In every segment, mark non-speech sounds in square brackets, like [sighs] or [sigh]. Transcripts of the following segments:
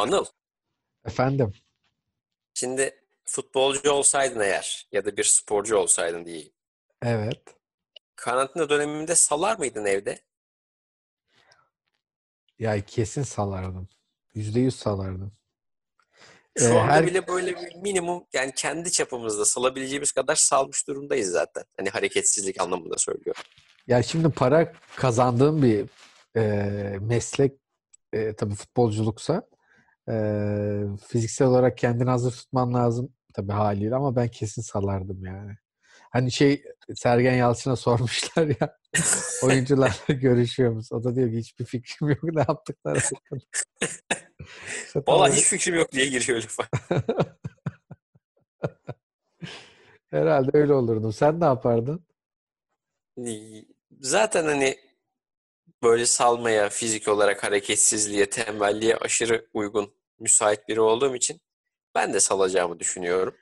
Anıl, Efendim. şimdi futbolcu olsaydın eğer ya da bir sporcu olsaydın diyeyim. Evet. Karantina döneminde salar mıydın evde? Ya kesin salardım. Yüzde yüz salardım. Şu Ee, anda her- bile böyle bir minimum yani kendi çapımızda salabileceğimiz kadar salmış durumdayız zaten. Hani hareketsizlik anlamında söylüyorum. Ya şimdi para kazandığım bir e, meslek e, tabii futbolculuksa e, fiziksel olarak kendini hazır tutman lazım tabii haliyle ama ben kesin salardım yani. Hani şey Sergen Yalçın'a sormuşlar ya [laughs] oyuncularla görüşüyor musun? O da diyor ki hiçbir fikrim yok ne yaptıkları hakkında. Öyle- hiç fikrim yok diye giriyor lafa. [laughs] Herhalde öyle olurdu. Sen ne yapardın? Zaten hani böyle salmaya, fizik olarak hareketsizliğe, tembelliğe aşırı uygun, müsait biri olduğum için ben de salacağımı düşünüyorum.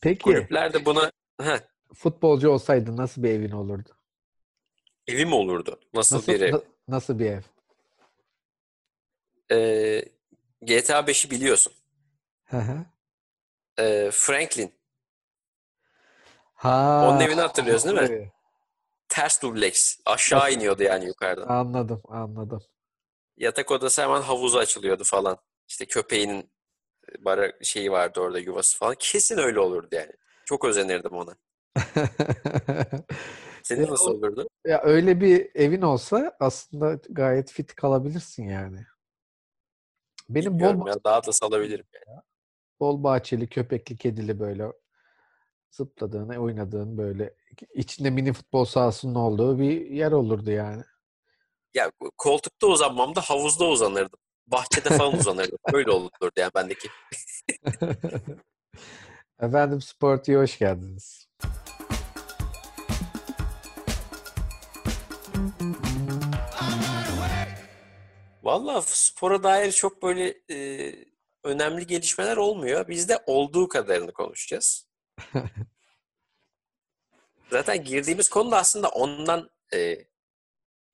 Peki Kulüpler de buna Heh, futbolcu olsaydın nasıl bir evin olurdu? evim olurdu. Nasıl Nasıl, bir ev? na- nasıl bir ev? Ee, GTA 5'i biliyorsun. Hı hı. Ee, Franklin. Ha, Onun evini hatırlıyorsun değil mi? evet. Ters dubleks. Aşağı Nasıl? iniyordu yani yukarıdan. Anladım, anladım. Yatak odası hemen havuza açılıyordu falan. İşte köpeğinin bara şeyi vardı orada yuvası falan. Kesin öyle olurdu yani. Çok özenirdim ona. [laughs] Senin nasıl olurdu? Ya öyle bir evin olsa aslında gayet fit kalabilirsin yani. Benim bol Bilmiyorum ya daha da salabilirim. yani. bol bahçeli, köpekli, kedili böyle zıpladığın, oynadığın böyle içinde mini futbol sahasının olduğu bir yer olurdu yani. Ya koltukta uzanmam da havuzda uzanırdım. Bahçede falan uzanırdım. Öyle olurdu yani bendeki. [laughs] Efendim Sporty'ye hoş geldiniz. Vallahi spora dair çok böyle e, önemli gelişmeler olmuyor. Biz de olduğu kadarını konuşacağız. [laughs] Zaten girdiğimiz konu da aslında ondan e,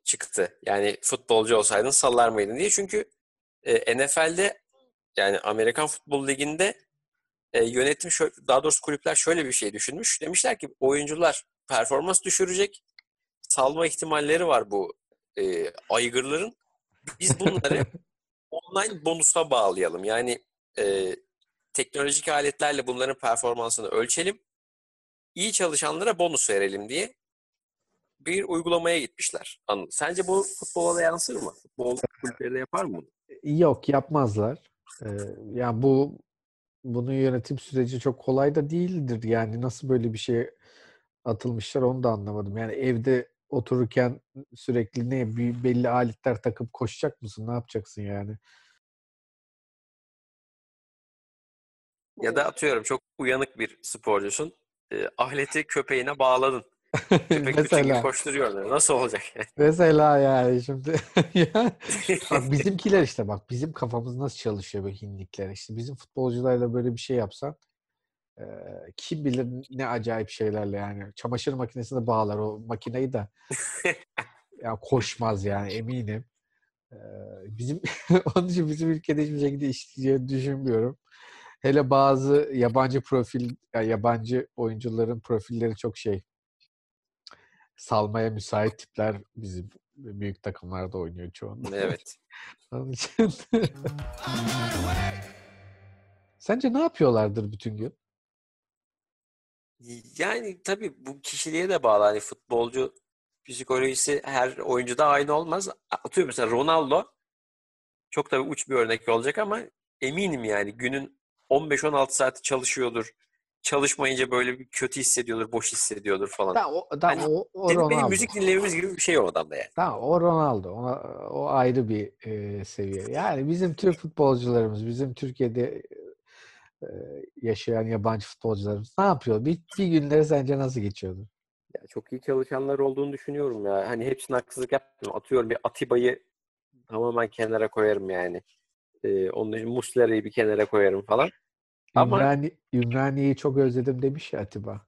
çıktı. Yani futbolcu olsaydın sallar mıydın diye. Çünkü e, NFL'de yani Amerikan Futbol Ligi'nde e, yönetim şöyle, daha doğrusu kulüpler şöyle bir şey düşünmüş. Demişler ki oyuncular performans düşürecek. Salma ihtimalleri var bu e, aygırların. Biz bunları [laughs] online bonusa bağlayalım. Yani e, teknolojik aletlerle bunların performansını ölçelim. İyi çalışanlara bonus verelim diye bir uygulamaya gitmişler. Anladın? Sence bu futbola da yansır mı? Futbol kulüpleri de yapar mı bunu? Yok yapmazlar. Ee, yani bu bunun yönetim süreci çok kolay da değildir. Yani nasıl böyle bir şey atılmışlar onu da anlamadım. Yani evde otururken sürekli ne bir belli aletler takıp koşacak mısın? Ne yapacaksın yani? Ya da atıyorum çok uyanık bir sporcusun. E, ahleti köpeğine bağladın. Köpek bütün gün Mesela koşturuyor. Nasıl olacak? [laughs] mesela yani şimdi [laughs] bak [laughs] bizimkiler işte bak bizim kafamız nasıl çalışıyor böyle hinlikler. İşte bizim futbolcularla böyle bir şey yapsan e, kim bilir ne acayip şeylerle yani. Çamaşır makinesine bağlar o makineyi de ya koşmaz yani eminim. Ee, bizim onun için bizim ülkede hiçbir şekilde işleyeceğini düşünmüyorum. Hele bazı yabancı profil, ya yabancı oyuncuların profilleri çok şey salmaya müsait tipler bizim büyük takımlarda oynuyor çoğunlukla. Evet. [laughs] Onun için [laughs] Sence ne yapıyorlardır bütün gün? Yani tabii bu kişiliğe de bağlı. Hani futbolcu psikolojisi her oyuncuda aynı olmaz. Atıyorum mesela Ronaldo çok tabii uç bir örnek olacak ama eminim yani günün 15-16 saati çalışıyordur. Çalışmayınca böyle bir kötü hissediyordur, boş hissediyordur falan. Da, o, da, Hani o, o Senin benim Ronaldo. müzik dinlememiz gibi bir şey o adamda yani. Tamam o Ronaldo. Ona, o ayrı bir e, seviye. Yani bizim Türk futbolcularımız, bizim Türkiye'de e, yaşayan yabancı futbolcularımız ne yapıyor? Bir, bir günleri sence nasıl geçiyordu? Ya çok iyi çalışanlar olduğunu düşünüyorum ya. Hani hepsine haksızlık yapmıyorum. Atıyorum bir Atiba'yı tamamen kenara koyarım yani. Ee, onun için Muslera'yı bir kenara koyarım falan. Ama Ümrani, Ümraniye'yi çok özledim demiş ya Atiba.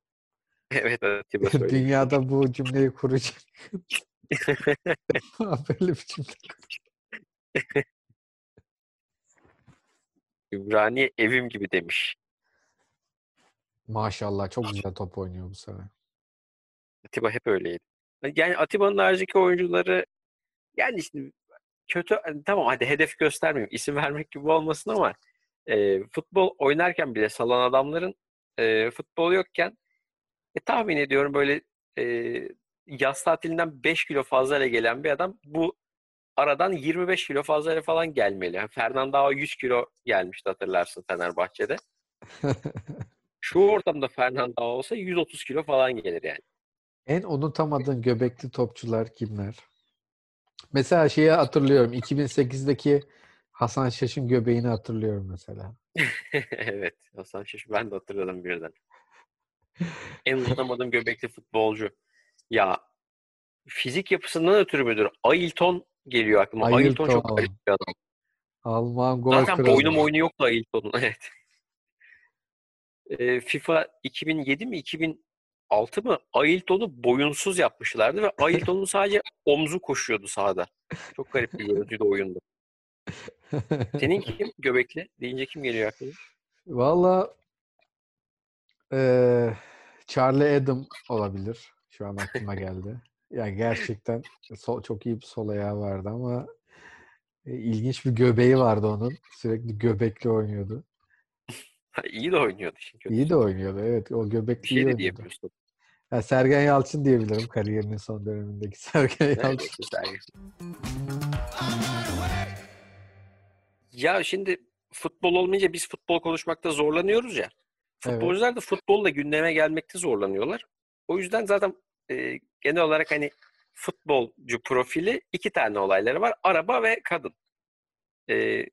evet Atiba [laughs] söylüyor. Dünyada bu cümleyi kuracak. [laughs] [laughs] Böyle bir cümle. Ümraniye evim gibi demiş. Maşallah çok güzel top oynuyor bu sene. Atiba hep öyleydi. Yani Atiba'nın haricindeki oyuncuları yani işte kötü tamam hadi hedef göstermeyeyim isim vermek gibi olmasın ama e, futbol oynarken bile salan adamların e, futbol yokken e, tahmin ediyorum böyle e, yaz tatilinden 5 kilo fazlayla gelen bir adam bu aradan 25 kilo fazlayla falan gelmeli. Yani Fernando 100 kilo gelmişti hatırlarsın Fenerbahçe'de. [laughs] Şu ortamda Fernando olsa 130 kilo falan gelir yani. En unutamadığın göbekli topçular kimler? Mesela şeyi hatırlıyorum. 2008'deki Hasan Şaş'ın göbeğini hatırlıyorum mesela. [laughs] evet. Hasan Şaş ben de hatırladım birden. [laughs] En unutamadığım göbekli futbolcu. Ya fizik yapısından ötürü müdür? Ailton geliyor aklıma. Ailton, çok Ailton. garip bir adam. Alman gol Zaten kralı. boynu boynu yoktu Ailton'un. [laughs] Evet. Ee, FIFA 2007 mi 2006 mı Ailton'u boyunsuz yapmışlardı ve Ailton'un sadece omzu koşuyordu sahada. Çok garip bir görüntüydü oyundu. Senin [laughs] kim göbekli? Deyince kim geliyor aklına? Valla eee Charlie Adam olabilir. Şu an aklıma [laughs] geldi. Yani gerçekten sol, çok iyi bir sol ayağı vardı ama e, ilginç bir göbeği vardı onun. Sürekli göbekli oynuyordu. İyi de oynuyordu çünkü. İyi de oynuyordu. Evet o göbekli şey de oynuyordu. diyemiyorsun. Ya Sergen Yalçın diyebilirim kariyerinin son dönemindeki [laughs] Sergen Yalçın. Ya şimdi futbol olmayınca biz futbol konuşmakta zorlanıyoruz ya. Futbolcular da futbolla gündeme gelmekte zorlanıyorlar. O yüzden zaten e, genel olarak hani futbolcu profili iki tane olayları var. Araba ve kadın. E,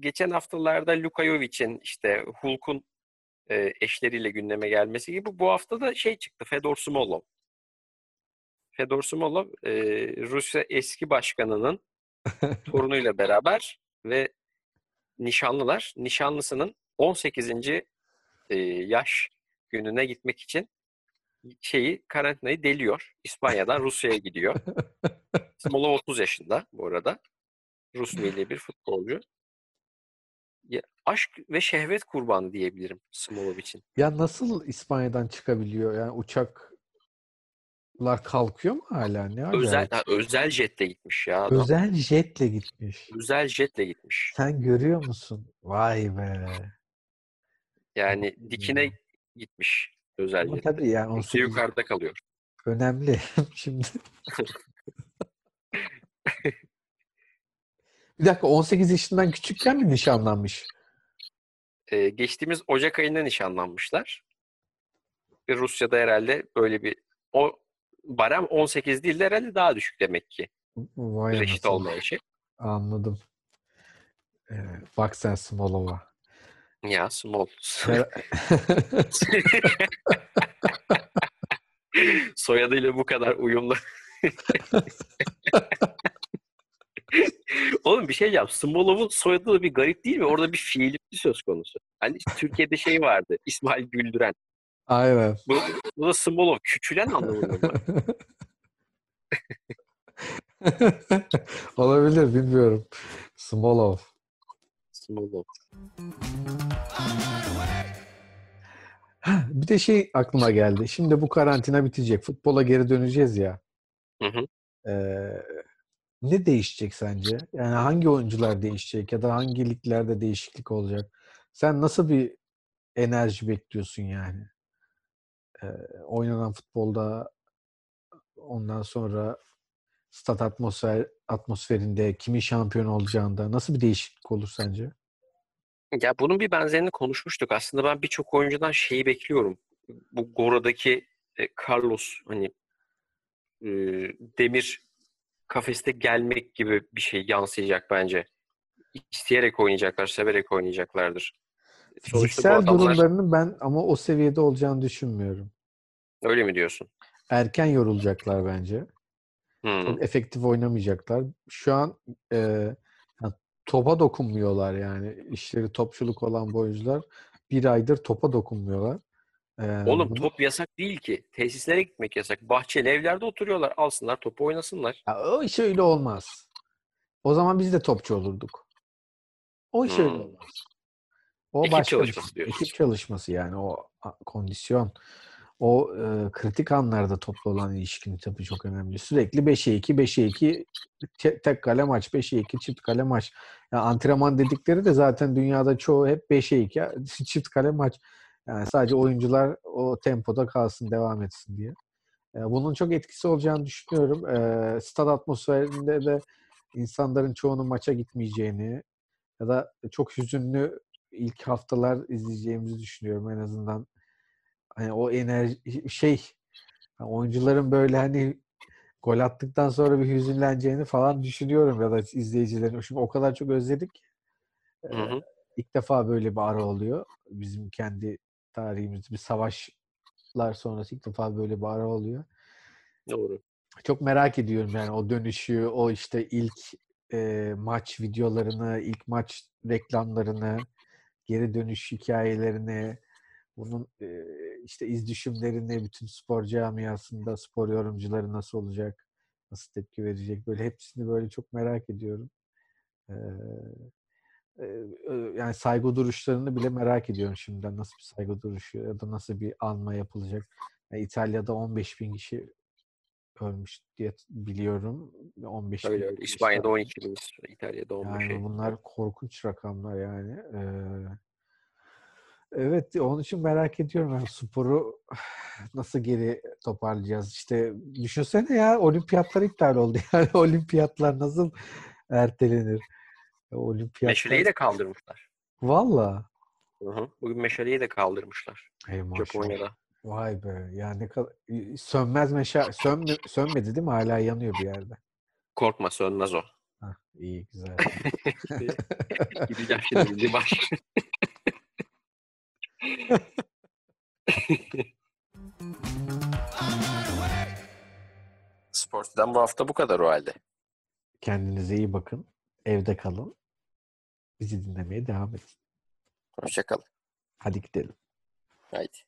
geçen haftalarda Luka Jovic'in işte Hulk'un e, eşleriyle gündeme gelmesi gibi bu hafta da şey çıktı. Fedor Smolov. Fedor Smolov e, Rusya eski başkanının [laughs] torunuyla beraber ve nişanlılar. Nişanlısının 18. e, yaş gününe gitmek için şeyi karantinayı deliyor. İspanya'dan Rusya'ya gidiyor. [laughs] Smolov 30 yaşında bu arada. Rus milli bir futbolcu. Ya, aşk ve şehvet kurbanı diyebilirim Smolov için. Ya nasıl İspanya'dan çıkabiliyor? Yani uçaklar kalkıyor mu hala? Ne Özel ha, özel jetle gitmiş ya adam. Özel jetle gitmiş. Özel jetle gitmiş. Sen görüyor musun? Vay be. Yani dikine gitmiş özel Ama jet. tabii yani 18 yukarıda kalıyor. önemli. [laughs] Şimdi [laughs] bir dakika 18 yaşından küçükken mi nişanlanmış? Ee, geçtiğimiz Ocak ayında nişanlanmışlar. Rusya'da herhalde böyle bir o barem 18 değil de herhalde daha düşük demek ki. Vay Reşit anasını. olmayışı. Anladım. Ee, bak sen Smolova. Ya. Ser- [laughs] Soyadıyla bu kadar uyumlu. [laughs] Oğlum bir şey diyeceğim. Smolov'un soyadı da bir garip değil mi? Orada bir fiili söz konusu. Hani Türkiye'de şey vardı. İsmail Güldüren. Aynen. Bu, bu da Smolov. Küçülen anlamında mı? [laughs] Olabilir bilmiyorum. Smolov. Smolov. Ha, Bir de şey aklıma geldi. Şimdi bu karantina bitecek. Futbola geri döneceğiz ya. Hı hı. Ee, ne değişecek sence? Yani hangi oyuncular değişecek ya da hangi liglerde değişiklik olacak? Sen nasıl bir enerji bekliyorsun yani? Oynanan futbolda ondan sonra stat atmosfer atmosferinde kimin şampiyon olacağında nasıl bir değişiklik olur sence? Ya bunun bir benzerini konuşmuştuk. Aslında ben birçok oyuncudan şeyi bekliyorum. Bu Gora'daki Carlos hani e, demir kafeste gelmek gibi bir şey yansıyacak bence. İsteyerek oynayacaklar, severek oynayacaklardır. Sonuçta Fiziksel adamlar durumlarının ben ama o seviyede olacağını düşünmüyorum. öyle mi diyorsun? Erken yorulacaklar bence. Hmm. Çok efektif oynamayacaklar. Şu an e, yani topa dokunmuyorlar yani. İşleri topçuluk olan bu oyuncular bir aydır topa dokunmuyorlar. E, Oğlum bunu- top yasak değil ki. Tesislere gitmek yasak. Bahçeli evlerde oturuyorlar. Alsınlar topu oynasınlar. Ya o iş öyle olmaz. O zaman biz de topçu olurduk. O iş öyle Hmm. olmaz. O Ekip başka bir şey. çalışması diyorsun. Ekip çalışması yani o kondisyon. O e, kritik anlarda toplu olan ilişkinin tabii çok önemli. Sürekli 5'e 2, 5'e 2 te- tek kale maç, 5'e 2 çift kale maç. Yani antrenman dedikleri de zaten dünyada çoğu hep 5'e 2 [laughs] çift kale maç. Yani sadece oyuncular o tempoda kalsın, devam etsin diye. E, Bunun çok etkisi olacağını düşünüyorum. E, Stad atmosferinde de insanların çoğunun maça gitmeyeceğini ya da çok hüzünlü ilk haftalar izleyeceğimizi düşünüyorum en azından. Hani o enerji şey hani oyuncuların böyle hani gol attıktan sonra bir hüzünleneceğini falan düşünüyorum ya da izleyicilerin. Şimdi o kadar çok özledik. ki. Hı hı. İlk defa böyle bir ara oluyor. Bizim kendi tarihimiz bir savaşlar sonrası ilk defa böyle bir ara oluyor. Doğru. Çok merak ediyorum yani o dönüşü, o işte ilk e, maç videolarını, ilk maç reklamlarını, geri dönüş hikayelerini, bunun e, işte iz düşümlerini, bütün spor camiasında spor yorumcuları nasıl olacak, nasıl tepki verecek böyle hepsini böyle çok merak ediyorum. E, yani saygı duruşlarını bile merak ediyorum şimdiden nasıl bir saygı duruşu ya da nasıl bir anma yapılacak. Yani İtalya'da 15 bin kişi ölmüş diye biliyorum. 15 Öyle öyle. İspanya'da var. 12 bin, İtalya'da 15 Yani şey. bunlar korkunç rakamlar yani. Ee, evet onun için merak ediyorum. Yani sporu [sighs] nasıl geri toparlayacağız? İşte düşünsene ya olimpiyatlar iptal oldu. [laughs] Yani olimpiyatlar nasıl ertelenir? Olimpiyatlar. Meşaleyi de kaldırmışlar. Valla. Bugün meşaleyi de kaldırmışlar. Ey maşallah. Japonya'da. Vay be. Ya ne kadar sönmez meşa sönme, sönmedi değil mi? Hala yanıyor bir yerde. Korkma sönmez o. Hah, iyi güzel. [laughs] Gideceğim şimdi bir baş. [laughs] Sport'tan bu hafta bu kadar o halde. Kendinize iyi bakın. Evde kalın. Bizi dinlemeye devam edin. Hoşçakalın. Hadi gidelim. Haydi.